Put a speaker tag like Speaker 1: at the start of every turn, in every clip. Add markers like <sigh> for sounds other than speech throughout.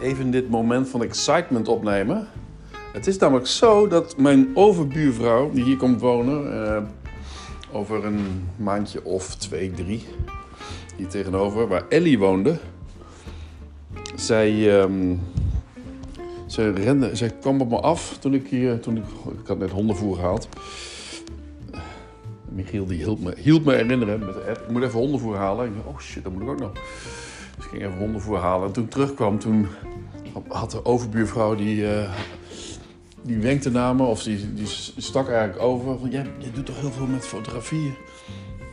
Speaker 1: even dit moment van excitement opnemen. Het is namelijk zo dat mijn overbuurvrouw, die hier komt wonen, eh, over een maandje of twee, drie, hier tegenover, waar Ellie woonde, zij, ehm, zij, rende, zij kwam op me af toen ik hier, toen ik, ik had net hondenvoer gehaald. Michiel die hielp me, hielp me herinneren met de app. Ik moet even hondenvoer halen. Oh shit, dat moet ik ook nog. Dus ik ging even hondenvoer halen. En toen terugkwam, toen had de overbuurvrouw die, eh, die wenkte naar me. Of die, die stak eigenlijk over. Van, jij, jij doet toch heel veel met fotografieën?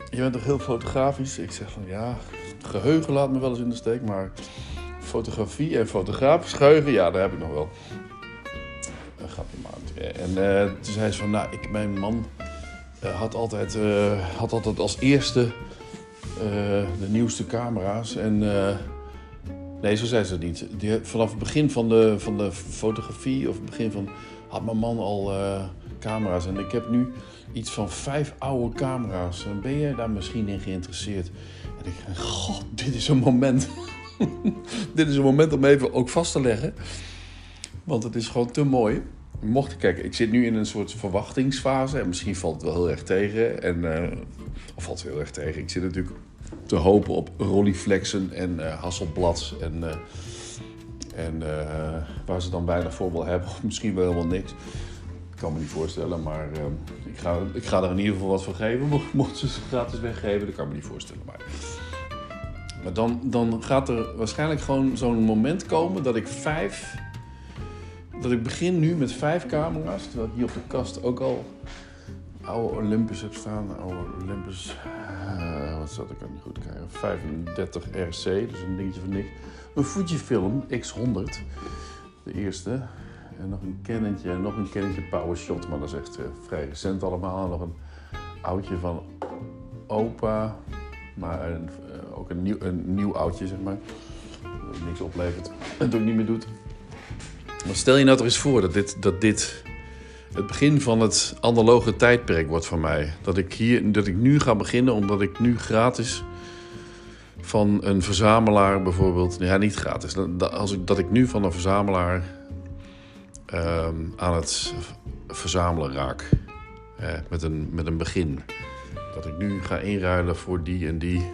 Speaker 1: Je bent toch heel fotografisch? Ik zeg van, ja, geheugen laat me wel eens in de steek. Maar fotografie en fotografisch geheugen, ja, daar heb ik nog wel. Een grapje maar. En uh, toen zei ze van, nou, ik, mijn man uh, had, altijd, uh, had altijd als eerste uh, de nieuwste camera's. En nee, zo zei ze niet. Vanaf het begin van de, van de fotografie, of het begin van, had mijn man al camera's. En ik heb nu iets van vijf oude camera's. En ben jij daar misschien in geïnteresseerd? En ik dacht, god, dit is een moment. <laughs> dit is een moment om even ook vast te leggen. Want het is gewoon te mooi mocht ik kijken, ik zit nu in een soort verwachtingsfase en misschien valt het wel heel erg tegen. En, of valt heel erg tegen. Ik zit natuurlijk te hopen op Rollyflexen en uh, Hasselblads en, uh, en waar ze dan bijna voorbeeld hebben, <laughs> of misschien wel helemaal niks. Ik kan me niet voorstellen, maar ik, ga, ik ga er in ieder geval wat voor geven. <laughs> Ze ze gratis weggeven, dat kan me niet voorstellen. Maar, maar dan, dan gaat er waarschijnlijk gewoon zo'n moment komen dat ik vijf dat ik begin nu met vijf camera's. Terwijl ik hier op de kast ook al oude Olympus heb staan. Oude Olympus, uh, wat zat ik aan niet goed krijgen? 35 RC, dus een dingetje van niks. Een Fujifilm X100, de eerste. En nog een en nog een Canonje PowerShot, maar dat is echt uh, vrij recent allemaal. En nog een oudje van opa, maar uh, ook een nieuw, een nieuw oudje, zeg maar. Dat niks oplevert en het ook niet meer doet. Maar stel je nou toch eens voor dat dit, dat dit het begin van het analoge tijdperk wordt voor mij. Dat ik, hier, dat ik nu ga beginnen omdat ik nu gratis van een verzamelaar bijvoorbeeld... Ja, niet gratis. Dat, als ik, dat ik nu van een verzamelaar ehm, aan het verzamelen raak. met, een, met een begin. Dat ik nu ga inruilen voor die en die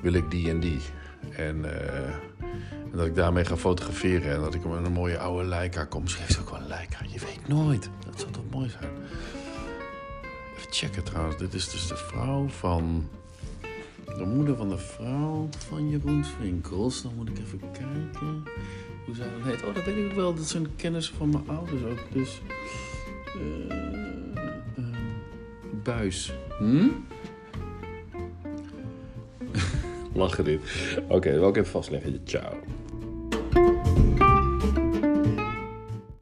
Speaker 1: wil ik die en die. En... Uh, en dat ik daarmee ga fotograferen en dat ik met een mooie oude Leica kom. Misschien is ook wel een Leica, je weet nooit. Dat zou toch mooi zijn. Even checken trouwens, dit is dus de vrouw van... De moeder van de vrouw van Jeroen Winkels. Dan moet ik even kijken hoe zij dat heet. Oh, dat weet ik ook wel. Dat zijn kennissen van mijn ouders ook. Dus... Uh, uh, buis. Hm? <laughs> Lachen dit. Oké, okay, ik even vastleggen. Ciao.